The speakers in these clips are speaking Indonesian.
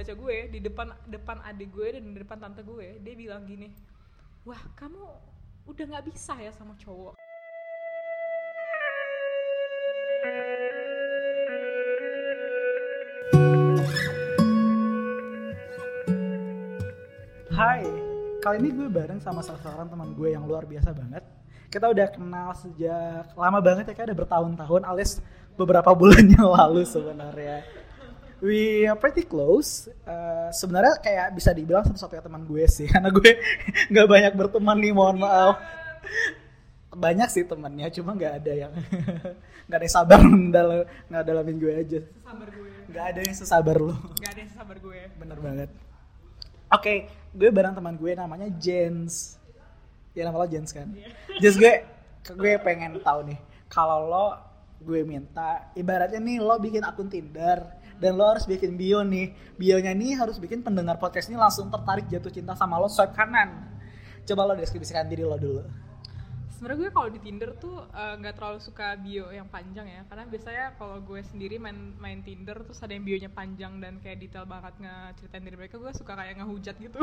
baca gue di depan depan adik gue dan di depan tante gue dia bilang gini wah kamu udah nggak bisa ya sama cowok Hai, kali ini gue bareng sama salah seorang teman gue yang luar biasa banget. Kita udah kenal sejak lama banget ya, kayak udah bertahun-tahun alias beberapa bulan yang lalu sebenarnya. We are pretty close. Uh, sebenarnya kayak bisa dibilang satu-satunya teman gue sih, karena gue nggak banyak berteman nih, mohon maaf. Banyak sih temannya, cuma nggak ada yang nggak ada yang sabar dalam nggak dalamin gue aja. sabar gue Nggak ada yang sesabar lo. nggak ada yang sabar gue Bener banget. Oke, gue bareng teman gue namanya Jens. Ya nama lo Jens kan? Jens gue gue pengen tahu nih, kalau lo gue minta ibaratnya nih lo bikin akun Tinder dan lo harus bikin bio nih. Bionya nih harus bikin pendengar podcast ini langsung tertarik jatuh cinta sama lo swipe kanan. Coba lo deskripsikan diri lo dulu. Sebenarnya gue kalau di Tinder tuh eh, nggak terlalu suka bio yang panjang ya. Karena biasanya kalau gue sendiri main main Tinder terus ada yang bionya panjang dan kayak detail banget ngeceritain diri mereka gue suka kayak ngehujat gitu.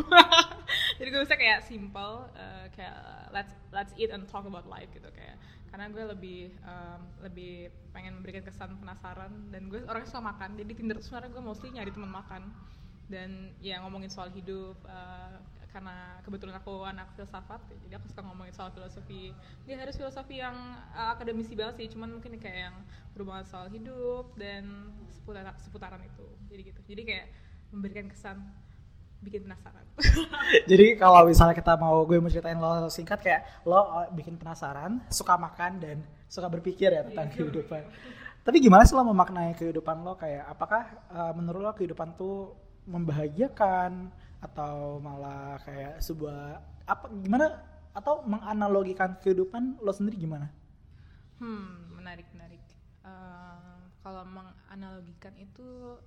Jadi gue bisa kayak simple eh, kayak let's let's eat and talk about life gitu kayak. Karena gue lebih em, lebih pengen memberikan kesan penasaran dan gue orangnya suka makan. Jadi Tinder tuh sebenarnya gue mostly nyari teman makan. Dan ya ngomongin soal hidup eh, karena kebetulan aku anak filsafat jadi aku suka ngomongin soal filosofi. Dia harus filosofi yang uh, akademisi banget sih cuman mungkin kayak yang berhubungan soal hidup dan seputar seputaran itu. Jadi gitu. Jadi kayak memberikan kesan bikin penasaran. Jadi kalau misalnya kita mau gue mau ceritain lo singkat kayak lo uh, bikin penasaran, suka makan dan suka berpikir ya tentang kehidupan. Tapi gimana sih lo memaknai kehidupan lo? Kayak apakah uh, menurut lo kehidupan tuh membahagiakan atau malah kayak sebuah apa gimana? Atau menganalogikan kehidupan lo sendiri gimana? hmm menarik menarik. Eh, kalau menganalogikan itu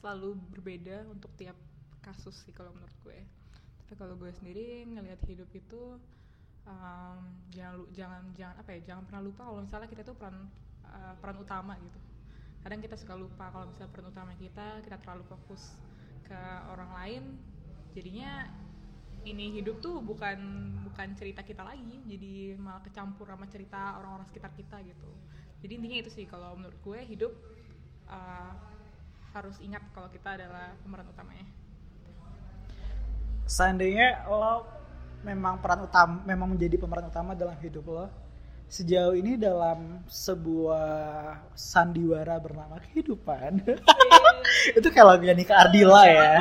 selalu berbeda untuk tiap kasus sih kalau menurut gue. Tapi kalau gue sendiri ngelihat hidup itu em, jangan jangan jangan apa ya jangan pernah lupa kalau misalnya kita tuh peran eh, peran utama gitu. Kadang kita suka lupa kalau misalnya peran utama kita kita terlalu fokus ke orang lain jadinya ini hidup tuh bukan bukan cerita kita lagi jadi malah kecampur sama cerita orang-orang sekitar kita gitu. Jadi intinya itu sih kalau menurut gue hidup uh, harus ingat kalau kita adalah pemeran utamanya. Seandainya lo memang peran utama memang menjadi pemeran utama dalam hidup lo sejauh ini dalam sebuah sandiwara bernama kehidupan itu kayak lagunya Nika Ardila ya.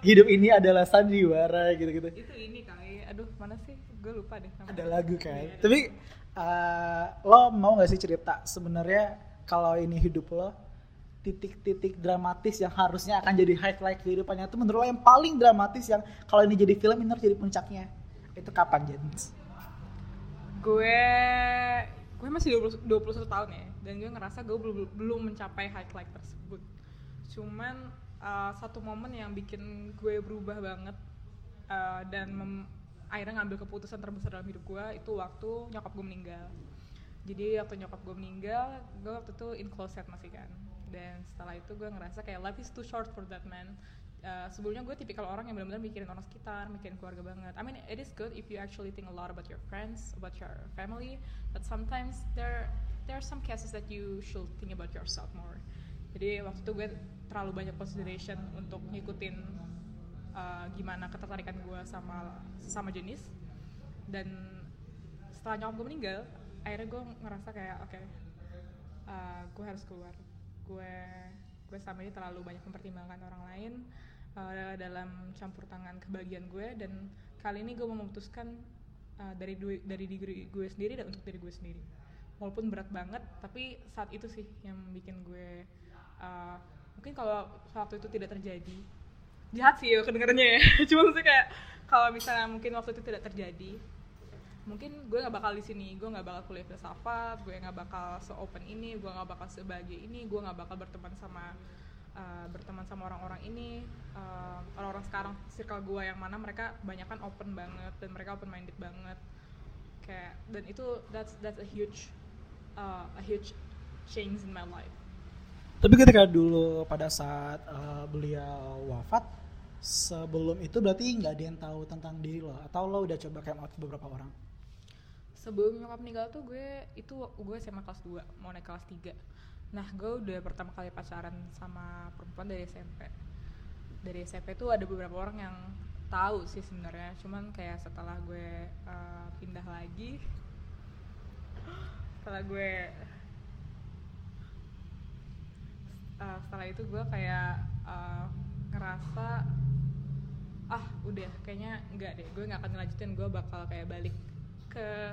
Hidup ini adalah sandiwara gitu-gitu. Itu ini kali. Aduh mana sih? Gue lupa deh ada lagu kan? Tapi uh, lo mau gak sih cerita sebenarnya kalau ini hidup lo titik-titik dramatis yang harusnya akan jadi highlight kehidupannya? Itu menurut lo yang paling dramatis yang kalau ini jadi film ini harus jadi puncaknya. Itu kapan Jens? gue gue masih 20, 21 tahun ya. Dan gue ngerasa gue belum belum mencapai highlight tersebut cuman uh, satu momen yang bikin gue berubah banget uh, dan mem- akhirnya ngambil keputusan terbesar dalam hidup gue itu waktu nyokap gue meninggal jadi waktu nyokap gue meninggal gue waktu itu in closet masih kan dan setelah itu gue ngerasa kayak life is too short for that man Uh, sebelumnya gue tipikal orang yang benar-benar mikirin orang sekitar, mikirin keluarga banget. I mean, it is good if you actually think a lot about your friends, about your family, but sometimes there there are some cases that you should think about yourself more. Jadi waktu itu gue terlalu banyak consideration untuk ngikutin uh, gimana ketertarikan gue sama sama jenis. Dan setelah nyokap gue meninggal akhirnya gue ngerasa kayak oke uh, gue harus keluar. Gue gue selama ini terlalu banyak mempertimbangkan orang lain uh, dalam campur tangan kebahagiaan gue. Dan kali ini gue memutuskan uh, dari dari diri gue sendiri dan untuk diri gue sendiri. Walaupun berat banget tapi saat itu sih yang bikin gue uh, mungkin kalau waktu itu tidak terjadi. Jahat sih ya kedengarannya ya. Cuma maksudnya kayak kalau misalnya mungkin waktu itu tidak terjadi mungkin gue nggak bakal di sini. Gue nggak bakal kuliah filsafat gue nggak bakal se open ini gue nggak bakal sebahagia ini gue nggak bakal berteman sama uh, berteman sama orang-orang ini. Uh, orang-orang sekarang circle gue yang mana mereka kebanyakan open banget dan mereka open minded banget. Kayak dan itu that's that's a huge uh, a huge change in my life Tapi ketika dulu pada saat uh, beliau wafat, sebelum itu berarti nggak ada yang tahu tentang diri lo atau lo udah coba came out beberapa orang? sebelum nyokap meninggal tuh gue itu gue SMA kelas 2 mau naik kelas 3 nah gue udah pertama kali pacaran sama perempuan dari SMP dari SMP tuh ada beberapa orang yang tahu sih sebenarnya. Cuman kayak setelah gue uh, pindah lagi setelah gue uh, setelah itu gue kayak uh, ngerasa ah udah kayaknya enggak deh gue nggak akan ngelanjutin gue bakal kayak balik ke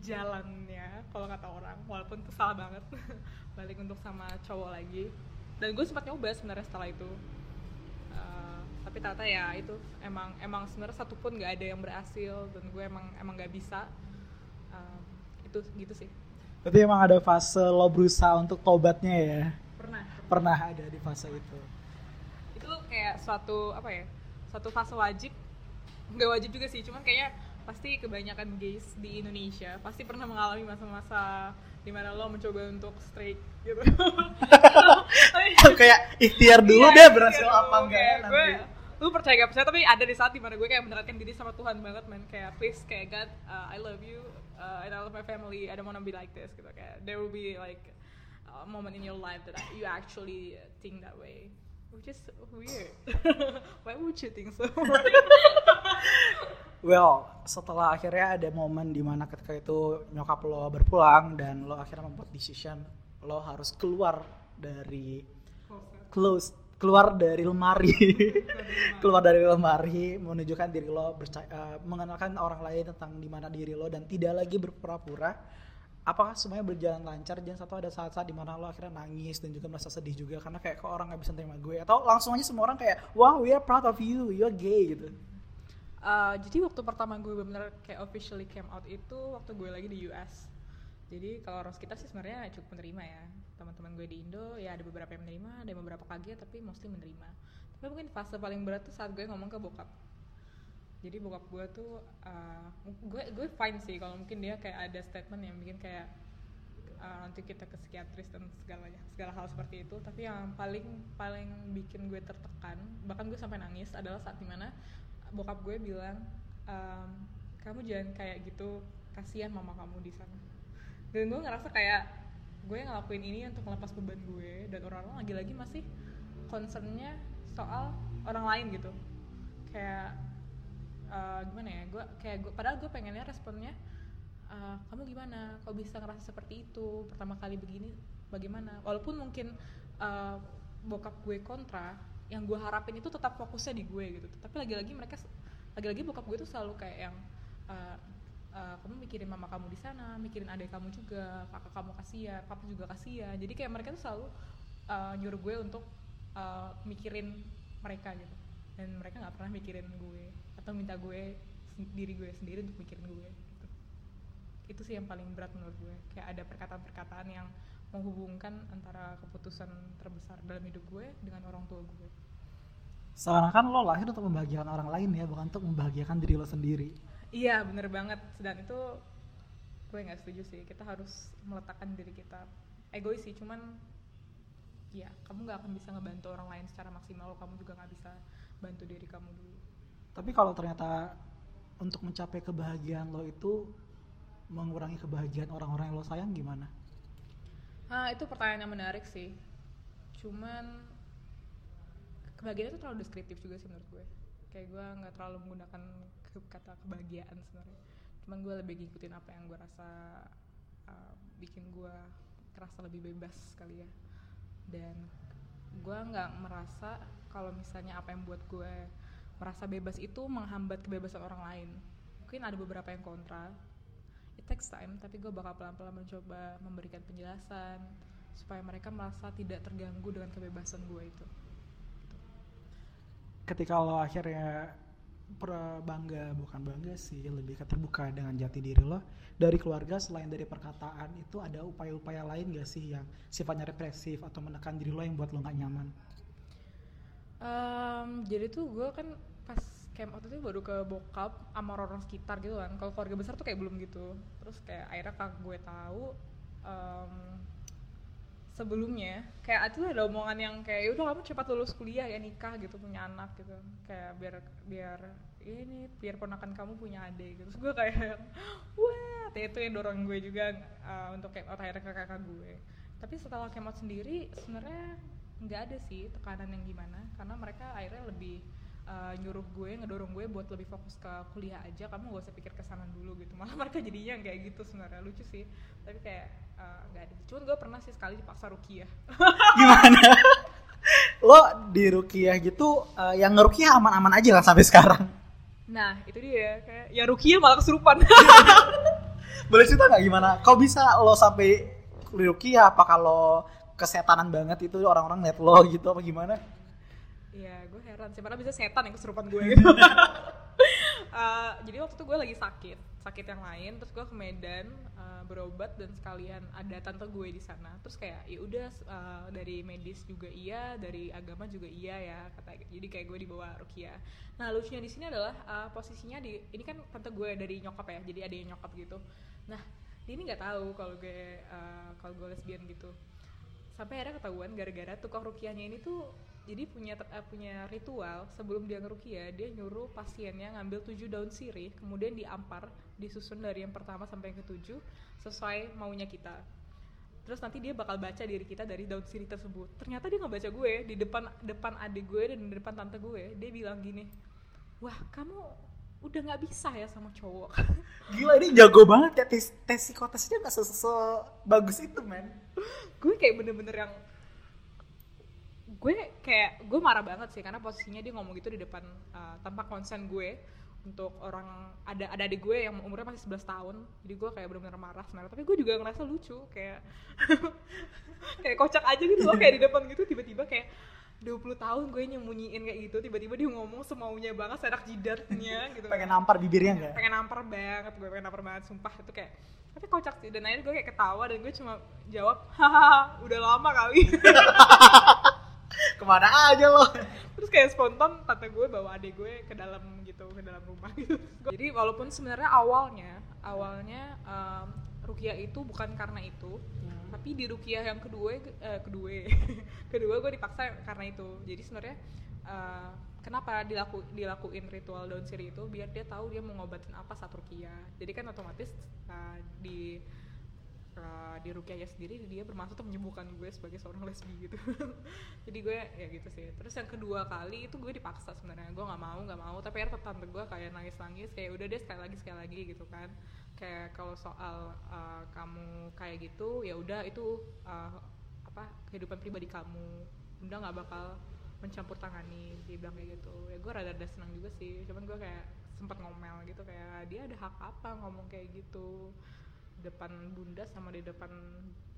jalannya kalau kata orang walaupun itu salah banget balik untuk sama cowok lagi. Dan gue sempat nyoba sebenarnya setelah itu. Uh, tapi ternyata ya itu emang emang sebenarnya satu pun nggak ada yang berhasil dan gue emang emang nggak bisa. Uh, itu gitu sih. Berarti emang ada fase lo berusaha untuk tobatnya ya pernah pernah. Ada di fase itu. Itu kayak suatu apa ya suatu fase wajib. Nggak wajib juga sih cuman kayaknya pasti kebanyakan gays di Indonesia pasti pernah mengalami masa-masa di mana lo mencoba untuk straight gitu. Kayak ikhtiar dulu iya, deh berhasil apa enggak ya gue nanti lu percaya gak percaya tapi ada di saat di mana gue kayak menerapkan diri sama Tuhan banget man. Kayak please kayak God uh, I love you uh, and I love my family I don't wanna be like this gitu. Kayak there will be like a moment in your life that you actually think that way which is weird. Why would you think so? Well setelah akhirnya ada momen di mana ketika itu nyokap lo berpulang dan lo akhirnya membuat decision lo harus keluar dari close keluar dari lemari. Keluar dari lemari menunjukkan diri lo percaya, uh, mengenalkan orang lain tentang di mana diri lo dan tidak lagi berpura-pura apakah semuanya berjalan lancar jangan satu ada saat-saat di mana lo akhirnya nangis dan juga merasa sedih juga karena kayak kok orang nggak bisa terima gue atau langsung aja semua orang kayak wow we are proud of you you're gay gitu Uh, jadi waktu pertama gue benar kayak officially came out itu waktu gue lagi di US. Jadi kalau orang sekitar sih sebenarnya cukup menerima ya. Teman-teman gue di Indo ya ada beberapa yang menerima, ada beberapa kaget tapi mostly menerima. Tapi mungkin fase paling berat tuh saat gue ngomong ke bokap. Jadi bokap gue tuh uh, gue gue fine sih kalau mungkin dia kayak ada statement yang bikin kayak uh, nanti kita ke psikiatris dan segalanya segala hal seperti itu. Tapi yang paling paling bikin gue tertekan bahkan gue sampai nangis adalah saat di mana bokap gue bilang ehm, kamu jangan kayak gitu kasihan mama kamu di sana. Dan gue ngerasa kayak gue ngelakuin ini untuk melepas beban gue dan orang-orang lagi-lagi masih concernnya soal orang lain gitu. Kayak uh, gimana ya gue kayak gue padahal gue pengennya responnya uh, kamu gimana? Kok bisa ngerasa seperti itu? Pertama kali begini bagaimana? Walaupun mungkin uh, bokap gue kontra yang gue harapin itu tetap fokusnya di gue gitu. Tapi lagi-lagi mereka lagi-lagi bokap gue tuh selalu kayak yang uh, uh, kamu mikirin mama kamu di sana mikirin adik kamu juga kakak kamu kasihan papa juga kasihan. Jadi kayak mereka tuh selalu uh, nyuruh gue untuk uh, mikirin mereka gitu. Dan mereka nggak pernah mikirin gue atau minta gue diri gue sendiri untuk mikirin gue gitu. itu sih yang paling berat menurut gue kayak ada perkataan-perkataan yang menghubungkan antara keputusan terbesar dalam hidup gue dengan orang tua gue. Seakan-akan lo lahir untuk membahagiakan orang lain ya, bukan untuk membahagiakan diri lo sendiri. Iya, bener banget. Dan itu gue nggak setuju sih. Kita harus meletakkan diri kita egois sih, cuman ya kamu nggak akan bisa ngebantu orang lain secara maksimal, lo kamu juga nggak bisa bantu diri kamu dulu. Tapi kalau ternyata untuk mencapai kebahagiaan lo itu mengurangi kebahagiaan orang-orang yang lo sayang gimana? Ah, itu pertanyaan yang menarik sih. Cuman kebahagiaan itu terlalu deskriptif juga sih menurut gue. Kayak gue nggak terlalu menggunakan kata kebahagiaan sebenarnya. Cuman gue lebih ngikutin apa yang gue rasa uh, bikin gue terasa lebih bebas kali ya. Dan gue nggak merasa kalau misalnya apa yang buat gue merasa bebas itu menghambat kebebasan orang lain. Mungkin ada beberapa yang kontra, it takes time tapi gue bakal pelan-pelan mencoba memberikan penjelasan supaya mereka merasa tidak terganggu dengan kebebasan gue itu. Ketika lo akhirnya bangga bukan bangga sih lebih terbuka dengan jati diri lo dari keluarga selain dari perkataan itu ada upaya-upaya lain gak sih yang sifatnya represif atau menekan diri lo yang buat lo gak nyaman um, jadi tuh gue kan pas camp out itu baru ke bokap sama orang, sekitar gitu kan. Kalau keluarga besar tuh kayak belum gitu. Terus kayak akhirnya kak gue tahu um, sebelumnya kayak itu ada omongan yang kayak "Ya udah kamu cepat lulus kuliah ya nikah gitu punya anak gitu. Kayak biar biar ini biar ponakan kamu punya adik gitu. Terus gue kayak wah itu yang dorong gue juga uh, untuk kayak akhirnya ke kakak gue. Tapi setelah kemot sendiri sebenarnya nggak ada sih tekanan yang gimana. Karena mereka akhirnya lebih uh, nyuruh gue ngedorong gue buat lebih fokus ke kuliah aja. Kamu gak usah pikir ke sana dulu gitu. Malah mereka jadinya kayak gitu sebenarnya. Lucu sih. Tapi kayak uh, nggak ada cuman gue pernah sih sekali dipaksa rukiah. Gimana? Lo di Rukiah gitu uh, yang ngerukiah aman-aman aja kan sampai sekarang. nah itu dia. Kayak ya rukiah malah kesurupan. Boleh cerita nggak gimana? Kok bisa lo sampai Rukiah? Apa kalau kesetanan banget itu orang-orang liat lo gitu apa gimana? Iya, gue heran sih, padahal bisa setan yang kesurupan gue gitu. Eh, jadi waktu itu gue lagi sakit, sakit yang lain, terus gue ke Medan eh, berobat dan sekalian ada tante gue di sana. Terus kayak ya udah eh, dari medis juga iya, dari agama juga iya ya kata. Jadi kayak gue dibawa Rukia. Nah lucunya di sini adalah eh, posisinya di ini kan tante gue dari nyokap ya, jadi ada yang nyokap gitu. Nah dia ini nggak tahu kalau gue eh, kalau gue lesbian gitu sampai akhirnya ketahuan gara-gara tukang rukiahnya ini tuh jadi punya eh, punya ritual. Sebelum dia ngerukiah dia nyuruh pasiennya ngambil tujuh daun sirih kemudian diampar disusun dari yang pertama sampai yang ketujuh sesuai maunya kita. Terus nanti dia bakal baca diri kita dari daun sirih tersebut. Ternyata dia nggak baca gue di depan depan adik gue dan di depan tante gue. Dia bilang gini wah kamu udah nggak bisa ya sama cowok. Gila ini jago banget ya. Tes, tes psikotesnya nggak se- bagus itu men. gue kayak bener-bener yang gue kayak gue marah banget sih karena posisinya dia ngomong gitu di depan uh, tanpa konsen gue untuk orang ada ada adik gue yang umurnya masih 11 tahun. Jadi gue kayak bener-bener marah sebenarnya. Tapi gue juga ngerasa lucu kayak kayak kocak aja gitu loh kayak di depan gitu tiba-tiba kayak 20 tahun gue nyembunyiin kayak gitu tiba-tiba dia ngomong semaunya banget serak jidatnya gitu Pengen nampar bibirnya nggak? pengen nampar banget gue pengen nampar banget sumpah itu kayak tapi kocak sih dan akhirnya gue kayak ketawa dan gue cuma jawab hahaha udah lama kali Ke mana aja lo? terus kayak spontan tante gue bawa adik gue ke dalam gitu ke dalam rumah gitu jadi walaupun sebenarnya awalnya awalnya um, Rukia itu bukan karena itu tapi di Rukia yang kedua eh, kedua kedua gue dipaksa karena itu. Jadi sebenarnya eh, kenapa dilaku, dilakuin ritual daun sirih itu? Biar dia tahu dia mau ngobatin apa saat Rukia. Jadi kan otomatis eh, di uh, di Rukiahnya sendiri dia bermaksud untuk menyembuhkan gue sebagai seorang lesbi gitu. Jadi gue ya gitu sih. Terus yang kedua kali itu gue dipaksa sebenarnya. Gue nggak mau nggak mau. Tapi akhirnya tante gue kayak nangis nangis kayak udah deh sekali lagi sekali lagi gitu kan kayak kalau soal uh, kamu kayak gitu ya udah itu uh, apa kehidupan pribadi kamu. Udah nggak bakal mencampur tangani dia bilang kayak gitu. Ya gue rada-rada senang juga sih cuman gue kayak sempat ngomel gitu kayak dia ada hak apa ngomong kayak gitu depan bunda sama di depan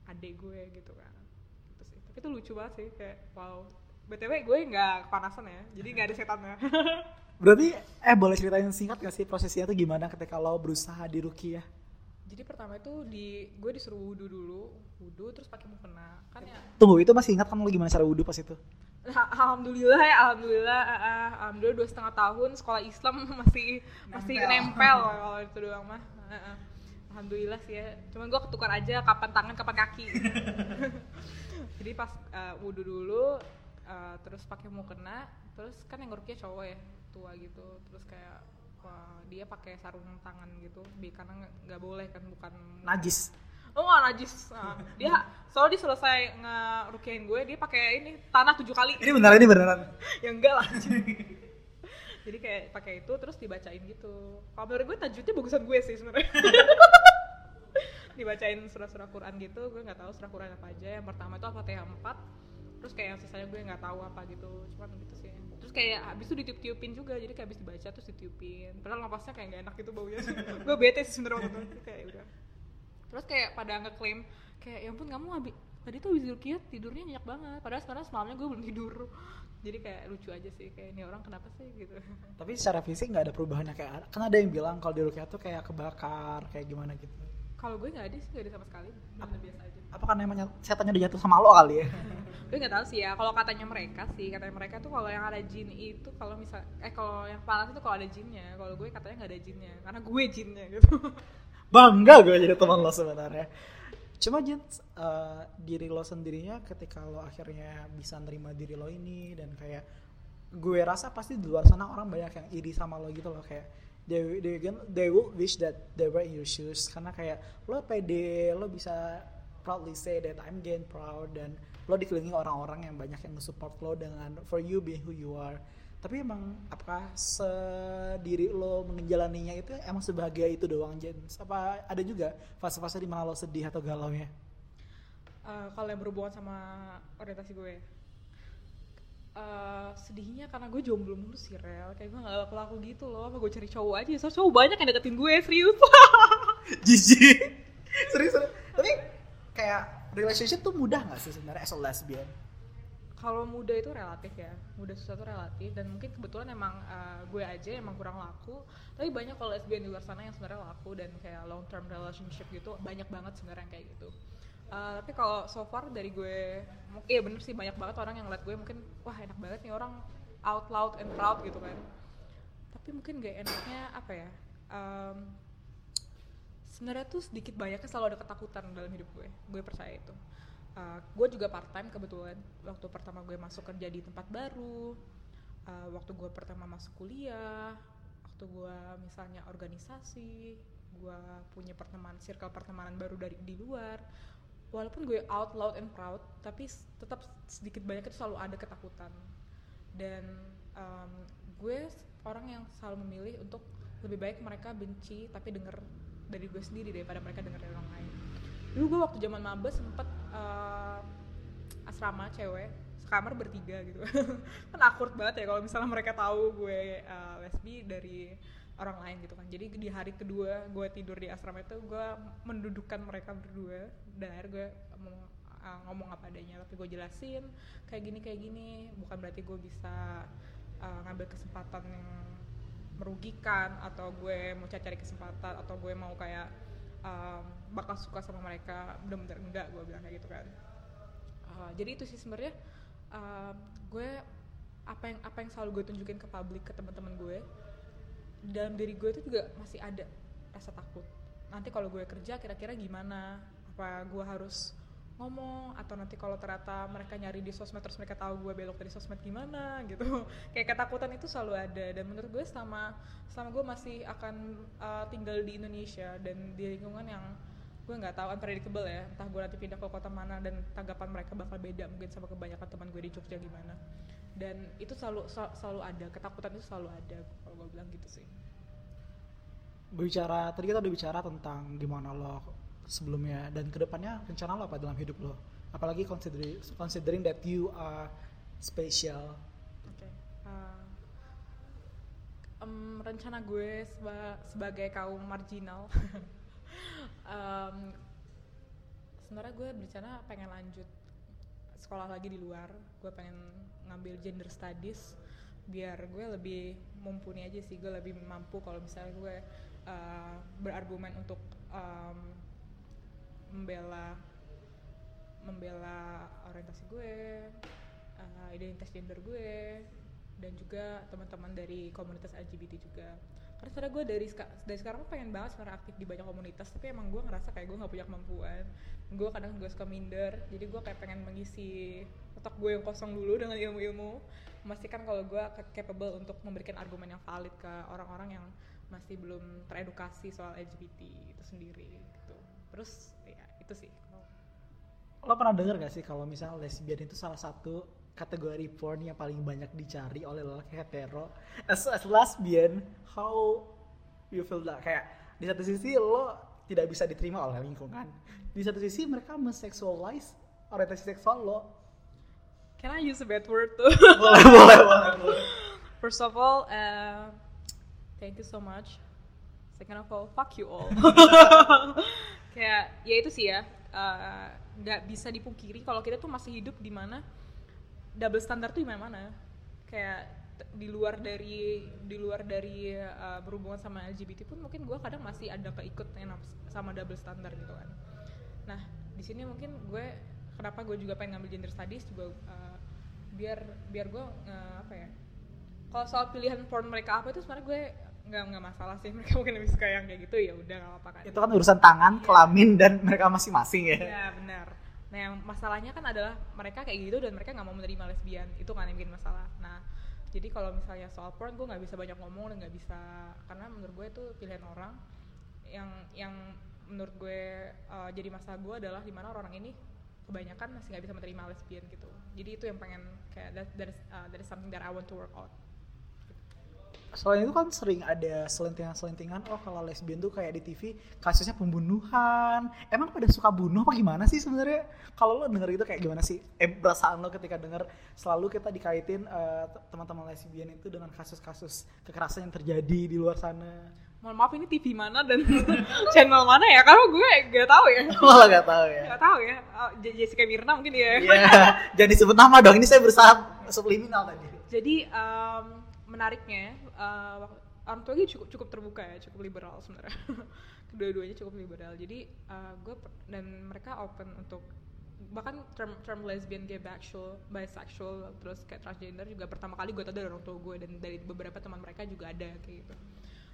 adik gue gitu kan. Gitu sih. Tapi itu lucu banget sih kayak wow. Btw gue nggak kepanasan ya jadi nggak ada setannya Berarti eh boleh ceritain singkat gak sih prosesnya tuh gimana ketika lo berusaha di Rukiah? jadi pertama itu di gue disuruh wudhu dulu wudhu terus pakai mukena kan ya Tunggu itu masih ingat kan lo gimana cara wudhu pas itu? Nah, alhamdulillah ya alhamdulillah ah, ah, alhamdulillah dua setengah tahun sekolah Islam masih masih Nempel. nempel kalau itu doang mah Ah, ah. alhamdulillah sih ya cuman gue ketukar aja kapan tangan kapan kaki jadi pas uh, wudhu dulu uh, terus pakai mukena terus kan yang ngerukiah cowok ya tua gitu terus kayak wah, dia pakai sarung tangan gitu bi karena nggak- boleh kan bukan Najis. Oh nggak najis. Nah, dia soalnya dia selesai ngerukiain gue dia pakai ini tanah tujuh kali. Ini beneran ini beneran. ya enggak lah. Jadi kayak pakai itu terus dibacain gitu. Kalau menurut gue tajwidnya bagusan gue sih sebenarnya. dibacain surah-surah Quran gitu, gue nggak tahu surah Quran apa aja. Yang pertama itu Al-Fatihah 4 terus kayak yang sisanya gue nggak tahu apa gitu cuman gitu sih terus kayak habis itu ditiup-tiupin juga jadi kayak habis dibaca terus ditiupin. Padahal napasnya kayak nggak enak gitu baunya. Gue bete sih sebenarnya waktu itu kayak udah. Terus kayak pada ngeklaim kayak ya ampun kamu habis tadi tuh habis rukiat tidurnya nyenyak banget. Padahal sekarang semalamnya gue belum tidur. Jadi kayak lucu aja sih kayak ini orang kenapa sih? Gitu. Tapi secara fisik nggak ada perubahannya kayak kan ada yang bilang kalau di Rukiah tuh kayak kebakar kayak gimana gitu. Kalau gue nggak ada sih nggak ada sama sekali bener biasa aja Apa kan emang setannya udah jatuh sama lo kali ya? gue nggak tahu sih ya kalau katanya mereka sih katanya mereka tuh kalau yang ada jin itu kalau misal eh kalau yang panas itu kalau ada jinnya kalau gue katanya nggak ada jinnya karena gue jinnya gitu Bangga gue jadi teman lo sebenarnya. cuma Jen uh, diri lo sendirinya ketika lo akhirnya bisa nerima diri lo ini dan kayak gue rasa pasti di luar sana orang banyak yang iri sama lo gitu loh kayak they they they will wish that they were in your shoes. Karena kayak lo pede lo bisa proudly say that I'm getting proud dan lo dikelilingi orang-orang yang banyak yang support lo dengan for you being who you are. Tapi emang apakah sediri lo menjalaninya itu emang sebahagia itu doang Jens apa ada juga fase-fase di mana lo sedih atau galau ya? Uh, kalau yang berhubungan sama orientasi gue Uh, sedihnya karena gue jomblo mulu sih rel. Kayak gue gak pelaku gitu loh apa gue cari cowok aja. So cowok banyak yang deketin gue serius. Jijik. Serius, tapi kayak relationship tuh mudah gak sih sebenarnya as a lesbian? Kalau muda itu relatif ya. Muda susah itu relatif. Dan mungkin kebetulan emang uh, gue aja emang kurang laku. Tapi banyak kalau lesbian di luar sana yang sebenarnya laku dan kayak long term relationship gitu banyak banget sebenarnya kayak gitu uh, tapi kalau so far dari gue iya bener sih banyak banget orang yang ngeliat gue mungkin wah enak banget nih orang out loud and proud gitu kan. Tapi mungkin gak enaknya apa ya um, sebenarnya tuh sedikit banyaknya selalu ada ketakutan dalam hidup gue. Gue percaya itu. Uh, gue juga part time kebetulan. Waktu pertama gue masuk kerja di tempat baru uh, waktu gue pertama masuk kuliah waktu gue misalnya organisasi gue punya pertemanan circle pertemanan baru dari di luar walaupun gue out loud and proud tapi tetap sedikit banyak itu selalu ada ketakutan. Dan um, gue orang yang selalu memilih untuk lebih baik mereka benci tapi denger dari gue sendiri daripada mereka denger dari orang lain. Dulu gue waktu zaman mabes sempet uh, asrama cewek sekamar bertiga gitu. Kan awkward banget ya kalau misalnya mereka tahu gue uh, lesbi dari orang lain gitu kan. Jadi di hari kedua gue tidur di asrama itu gue mendudukkan mereka berdua. Dan akhirnya gue ngomong, uh, ngomong apa adanya tapi gue jelasin kayak gini kayak gini. Bukan berarti gue bisa uh, ngambil kesempatan yang merugikan atau gue mau cari-cari kesempatan atau gue mau kayak um, bakal suka sama mereka. Bener-bener enggak gue bilang kayak gitu kan. Uh, jadi itu sih sebenarnya uh, gue apa yang apa yang selalu gue tunjukin ke publik ke teman-teman gue dalam diri gue itu juga masih ada rasa takut. Nanti kalau gue kerja kira-kira gimana? Apa gue harus ngomong? Atau nanti kalau ternyata mereka nyari di sosmed terus mereka tahu gue belok dari sosmed gimana? Gitu. Kayak ketakutan itu selalu ada. Dan menurut gue selama selama gue masih akan uh, tinggal di Indonesia dan di lingkungan yang gue nggak tahu unpredictable ya entah gue nanti pindah ke kota mana dan tanggapan mereka bakal beda mungkin sama kebanyakan teman gue di Jogja gimana dan itu selalu selalu ada ketakutan itu selalu ada kalau gue bilang gitu sih. Berbicara tadi kita udah bicara tentang gimana lo sebelumnya dan ke depannya rencana lo apa dalam hidup lo? Apalagi considering considering that you are special. Okay. uh, um, rencana gue seba sebagai kaum marginal. Um, sebenarnya gue berencana pengen lanjut sekolah lagi di luar. Gue pengen ngambil gender studies biar gue lebih mumpuni aja sih gue lebih mampu kalau misalnya gue uh, berargumen untuk um, membela membela orientasi gue uh, identitas gender gue dan juga teman-teman dari komunitas LGBT juga. Karena sebenarnya gue dari dari sekarang pengen banget sebenarnya aktif di banyak komunitas tapi emang gue ngerasa kayak gue nggak punya kemampuan. Gue kadang gue suka minder jadi gue kayak pengen mengisi otak gue yang kosong dulu dengan ilmu-ilmu. Memastikan kalau gue capable untuk memberikan argumen yang valid ke orang-orang yang masih belum teredukasi soal LGBT itu sendiri gitu. Terus itu sih. Lo pernah denger gak sih kalau misalnya lesbian itu salah satu kategori porn yang paling banyak dicari oleh lelaki hetero. As, as lesbian how you feel that? Kayak di satu sisi lo tidak bisa diterima oleh lingkungan. Di satu sisi mereka menseksualize orientasi seksual lo. Can I use a bad word tuh boleh boleh boleh first of all uh, thank you so much. Second of all fuck you all. Kayak ya itu sih ya. Eh, nggak uh, bisa dipungkiri kalau kita tuh masih hidup di mana double standar tuh di mana? Kayak di luar dari di luar dari uh, berhubungan sama LGBT pun mungkin gue kadang masih ada keikut sama double standar gitu kan. Nah di sini mungkin gue kenapa gue juga pengen ngambil gender studies juga uh, biar biar gue uh, apa ya kalau soal pilihan porn mereka apa itu sebenarnya gue nggak nggak masalah sih. Mereka mungkin lebih suka yang kayak gitu ya udah nggak apa-apa kan. Itu kan urusan tangan Iya. kelamin dan mereka masing-masing ya. Ya benar nah yang masalahnya kan adalah mereka kayak gitu dan mereka nggak mau menerima lesbian. Itu kan yang bikin masalah. Nah jadi kalau misalnya soal porn gue nggak bisa banyak ngomong dan nggak bisa karena menurut gue itu pilihan orang. Yang yang menurut gue uh, jadi masalah gue adalah di mana orang ini kebanyakan masih nggak bisa menerima lesbian gitu. Jadi itu yang pengen kayak that, that, is, uh, something that I want to work out selain itu kan sering ada selentingan-selentingan oh kalau lesbian tuh kayak di TV kasusnya pembunuhan. Emang pada suka bunuh apa gimana sih sebenarnya? Kalau lo denger itu kayak gimana sih? Eh perasaan lo ketika denger selalu kita dikaitin eh, teman-teman lesbian itu dengan kasus-kasus kekerasan yang terjadi di luar sana. Mohon maaf ini TV mana dan channel mana ya? Karena gue gak tahu ya. Malah gak tahu ya. Gak tahu ya. Oh, J- Jessica Mirna mungkin ya. Iya, jangan disebut nama dong ini saya berusaha subliminal tadi. Jadi em, menariknya wak- orang tua gue cukup cukup terbuka ya cukup liberal sebenarnya. Kedua-duanya cukup liberal. Jadi eh, gue dan mereka open untuk bahkan term term lesbian gay bisexual bisexual terus kayak transgender juga pertama kali gue tahu dari orang tua gue dan dari beberapa teman mereka juga ada kayak gitu.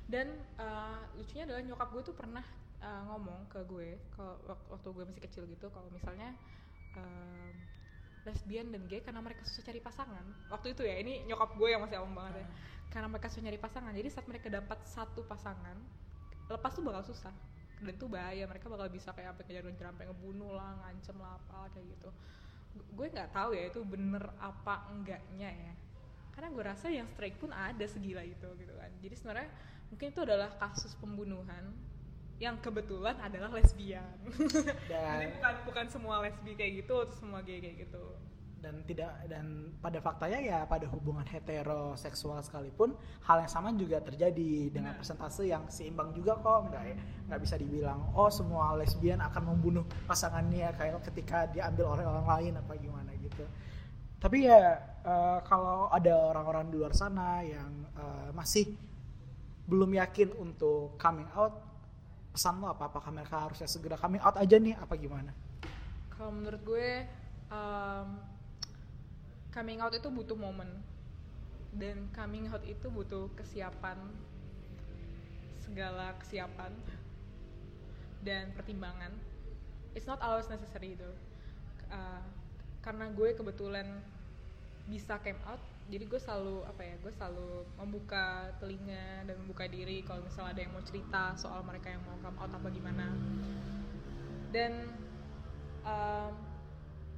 Dan eh, lucunya adalah nyokap gue tuh pernah eh, ngomong ke gue kalau wak- waktu gue masih kecil gitu kalau misalnya lesbian dan gay karena mereka susah cari pasangan. Waktu itu ya ini nyokap gue yang masih awam banget ya. Karena mereka susah nyari pasangan jadi saat mereka dapat satu pasangan lepas tuh bakal susah. Dan itu bahaya mereka bakal bisa kayak apa kejar kejar sampai ngebunuh lah ngancem lah apa kayak gitu. Gu- gue nggak tahu ya itu bener apa enggaknya ya. Karena gue rasa yang strike pun ada segila itu gitu kan. Jadi sebenarnya mungkin itu adalah kasus pembunuhan yang kebetulan adalah lesbian. Jadi dan bukan bukan semua lesbi kayak gitu atau semua gay kayak gitu. Dan tidak dan pada faktanya ya pada hubungan heteroseksual sekalipun hal yang sama juga terjadi dengan Benar. persentase yang seimbang juga kok nggak ya? Nggak bisa dibilang oh semua lesbian akan membunuh pasangannya kayak ketika diambil oleh orang lain apa gimana gitu. Tapi ya eh, kalau ada orang-orang di luar sana yang eh, masih belum yakin untuk coming out pesan lo apa? Apakah mereka harusnya segera coming out aja nih? Apa gimana? Kalau menurut gue um, coming out itu butuh momen. Dan coming out itu butuh kesiapan. Segala kesiapan. Dan pertimbangan. It's not always necessary itu. Uh, karena gue kebetulan bisa came out jadi gue selalu apa ya gue selalu membuka telinga dan membuka diri kalau misalnya ada yang mau cerita soal mereka yang mau come out apa gimana. Dan um,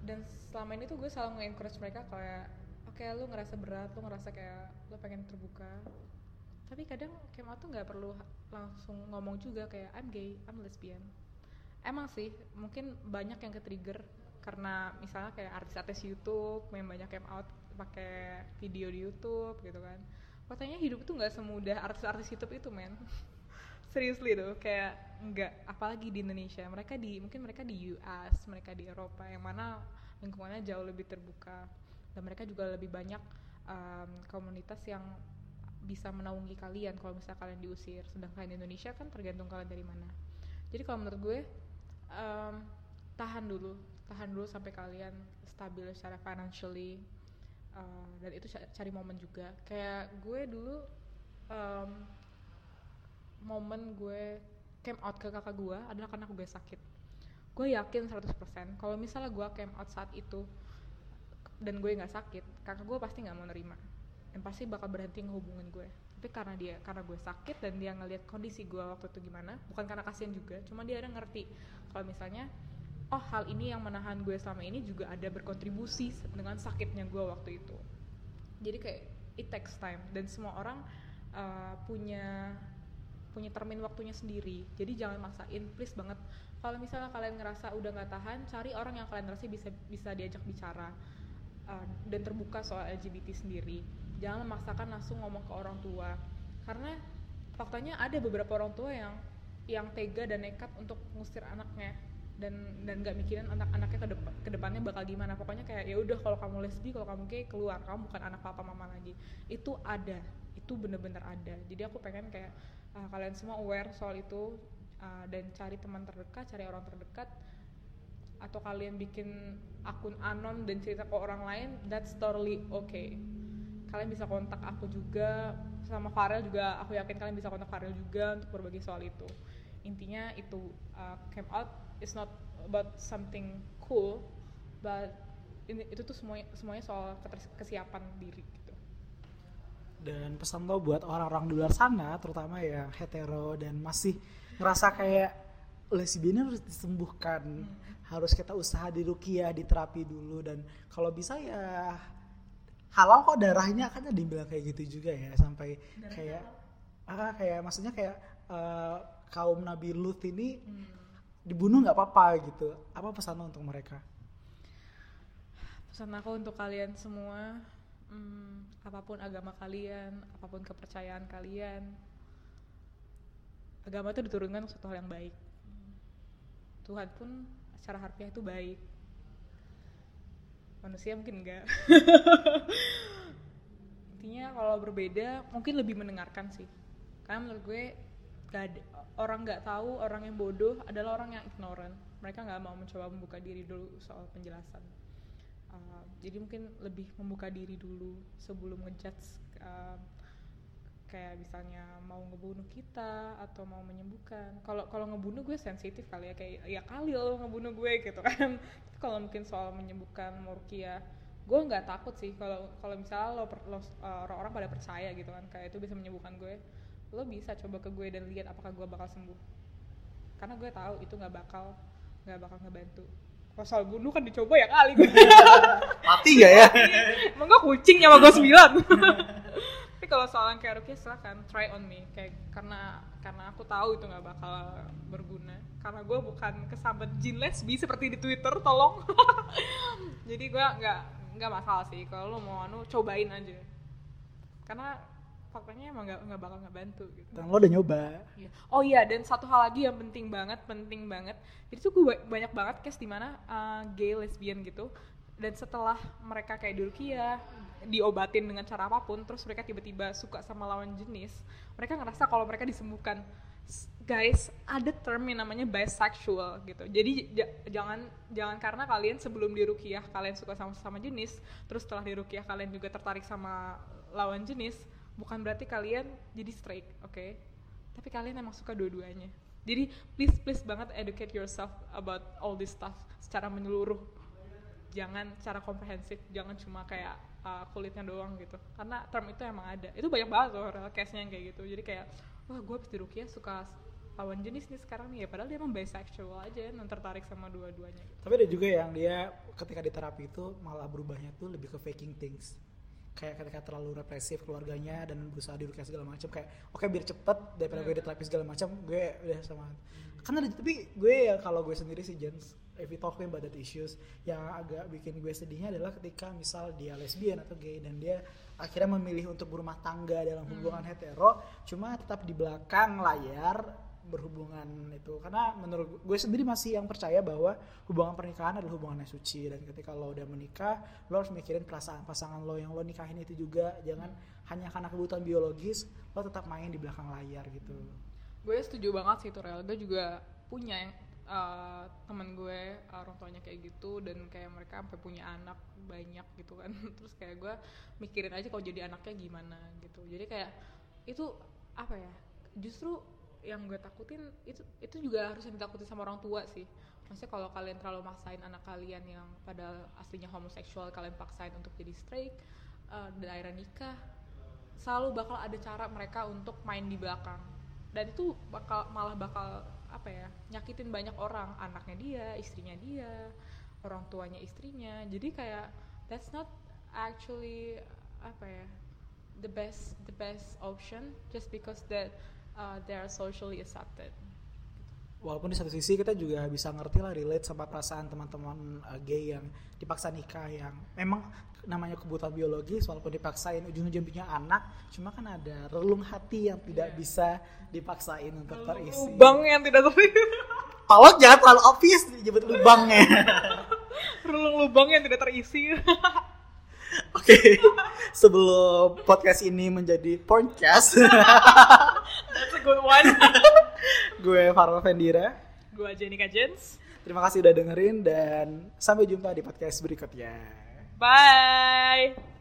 dan selama ini tuh gue selalu nge-encourage mereka kayak oke lu ngerasa berat lu ngerasa kayak lu pengen terbuka. Tapi kadang came out tuh nggak perlu langsung ngomong juga kayak I'm gay I'm lesbian. Emang sih mungkin banyak yang ke-trigger karena misalnya kayak artis-artis YouTube yang banyak came out pakai video di YouTube gitu kan. Katanya hidup tuh nggak semudah artis-artis YouTube itu men. Seriously tuh kayak nggak apalagi di Indonesia. Mereka di mungkin mereka di US mereka di Eropa yang mana lingkungannya jauh lebih terbuka. Dan mereka juga lebih banyak um, komunitas yang bisa menaungi kalian kalau misalnya kalian diusir. Sedangkan di Indonesia kan tergantung kalian dari mana. Jadi kalau menurut gue um, tahan dulu. Tahan dulu sampai kalian stabil secara financially uh, dan itu ca- cari momen juga. Kayak gue dulu um, momen gue came out ke kakak gue adalah karena gue sakit gue yakin 100% kalau misalnya gue came out saat itu dan gue nggak sakit kakak gue pasti nggak mau nerima. Dan pasti bakal berhenti ngehubungin gue. Tapi karena dia karena gue sakit dan dia ngelihat kondisi gue waktu itu gimana bukan karena kasihan juga cuma dia ada ngerti. Kalau misalnya oh hal ini yang menahan gue selama ini juga ada berkontribusi dengan sakitnya gue waktu itu. Jadi kayak it takes time. Dan semua orang uh, punya punya termin waktunya sendiri. Jadi jangan maksain please banget. Kalau misalnya kalian ngerasa udah nggak tahan cari orang yang kalian rasa bisa bisa diajak bicara. Uh, dan terbuka soal LGBT sendiri. Jangan memaksakan langsung ngomong ke orang tua. Karena faktanya ada beberapa orang tua yang yang tega dan nekat untuk ngusir anaknya dan dan nggak mikirin anak-anaknya ke depan ke depannya bakal gimana. Pokoknya kayak ya udah kalau kamu lesbi kalau kamu gay keluar. Kamu bukan anak papa mama lagi. Itu ada. Itu bener-bener ada. Jadi aku pengen kayak uh, kalian semua aware soal itu uh, dan cari teman terdekat cari orang terdekat atau kalian bikin akun anon dan cerita ke orang lain that's totally okay. Kalian bisa kontak aku juga sama Farel juga aku yakin kalian bisa kontak Farel juga untuk berbagi soal itu. Intinya itu uh, came out is not about something cool but ini, itu tuh semuanya semuanya soal kesiapan diri gitu. Dan pesan lo buat orang-orang di luar sana terutama yang hetero dan masih ngerasa kayak lesbian harus disembuhkan harus kita usaha di rukiah di terapi dulu dan kalau bisa ya halal kok darahnya kan ada bilang kayak gitu juga ya sampai kayak ah kayak maksudnya kayak eh, kaum Nabi Lut ini dibunuh nggak apa-apa gitu. Apa pesan untuk mereka? Pesan aku untuk kalian semua hmm, apa pun agama kalian apa pun kepercayaan kalian agama itu diturunkan suatu hal yang baik. Tuhan pun secara harfiah itu baik. Manusia mungkin enggak. Intinya kalau berbeda mungkin lebih mendengarkan sih. Karena menurut gue gak orang nggak tahu orang yang bodoh adalah orang yang ignorant. Mereka nggak mau mencoba membuka diri dulu soal penjelasan. Uh, jadi mungkin lebih membuka diri dulu sebelum ngejudge uh, kayak misalnya mau ngebunuh kita atau mau menyembuhkan. Kalau kalau ngebunuh gue sensitif kali ya kayak ya kali lo ngebunuh gue gitu kan. Kalau mungkin soal menyembuhkan murkia gue nggak takut sih kalau kalau misalnya lo, lo uh, orang-orang pada percaya gitu kan kayak itu bisa menyembuhkan gue lo bisa coba ke gue dan lihat apakah gue bakal sembuh. Karena gue tahu itu nggak bakal nggak bakal ngebantu. Soal bunuh kan dicoba ya kali. Gue mati nggak ya? Emang gue kucing sama gue sembilan. Tapi kalau soal yang kayak Rukia silahkan try on me. Kayak karena karena aku tahu itu nggak bakal berguna. Karena gue bukan kesambet jin lesbi seperti di Twitter tolong. Jadi gue nggak nggak masalah sih. Kalau lo mau anu cobain aja. Karena faktanya emang nggak nggak bakal ngebantu gitu dan lo udah nyoba Iya. Oh iya, dan satu hal lagi yang penting banget, penting banget. Jadi tuh gue ba- banyak banget case di mana uh, gay lesbian gitu. Dan setelah mereka kayak di Rukia, diobatin dengan cara apa pun, terus mereka tiba-tiba suka sama lawan jenis, mereka ngerasa kalau mereka disembuhkan. Guys, ada term yang namanya bisexual gitu. Jadi jangan jangan karena kalian sebelum di Rukiah kalian suka sama sama jenis, terus setelah di Rukiah kalian juga tertarik sama lawan jenis, bukan berarti kalian jadi straight, oke? tapi kalian emang suka dua-duanya. Jadi please please banget educate yourself about all this stuff secara menyeluruh. Jangan secara komprehensif jangan cuma kayak uh, kulitnya doang gitu. Karena term itu emang ada. Itu banyak banget loh real case-nya yang kayak gitu. Jadi kayak wah gue habis di Rukia suka lawan jenis nih sekarang nih. Ya padahal dia emang bisexual aja dan tertarik sama dua-duanya. Gitu. tapi ada juga yang dia ketika di terapi itu malah berubahnya tuh lebih ke faking things kayak ketika terlalu represif keluarganya dan berusaha dirukiah segala macam kayak oke biar cepet daripada gue di terapi segala macam gue udah sama. Karena ada tapi gue ya kalau gue sendiri sih Jens if we talking about that issues yang agak bikin gue sedihnya adalah ketika misal dia lesbian atau gay dan dia akhirnya memilih untuk berumah tangga dalam hubungan hetero cuma tetap di belakang layar berhubungan itu. Karena menurut gue sendiri masih yang percaya bahwa hubungan pernikahan adalah hubungan yang suci. Dan ketika lo udah menikah lo harus mikirin perasaan pasangan lo yang lo nikahin itu juga. Jangan hanya karena kebutuhan biologis lo tetap main di belakang layar gitu. Gue setuju banget sih itu real gue juga punya yang uh, temen gue orang tuanya kayak gitu. Dan kayak mereka sampai punya anak banyak gitu kan. Terus kayak gue mikirin aja kalau jadi anaknya gimana gitu. Jadi kayak itu apa ya justru yang gue takutin itu itu juga harus yang ditakutin sama orang tua sih. Maksudnya kalau kalian terlalu maksain anak kalian yang pada aslinya homoseksual kalian paksain untuk jadi straight uh, dan akhirnya nikah selalu bakal ada cara mereka untuk main di belakang. Dan itu bakal malah bakal apa ya nyakitin banyak orang. Anaknya dia istrinya dia orang tuanya istrinya. Jadi kayak that's not actually apa ya the best the best option. Just because that uh, they are socially accepted. Walaupun di satu sisi kita juga bisa ngerti lah relate sama perasaan teman-teman uh, gay yang dipaksa nikah yang memang namanya kebutuhan biologis walaupun dipaksain ujung-ujung punya anak cuma kan ada relung hati yang tidak Iya. bisa dipaksain untuk terisi. lubang yang tidak terisi. Tolong jangan terlalu obvious disebut lubangnya. Relung lubang yang tidak terisi oke. Sebelum podcast ini menjadi podcast. That's a good one. Gue Farel Vendira gue Jenika Jens. Terima kasih udah dengerin dan sampai jumpa di podcast berikutnya. Bye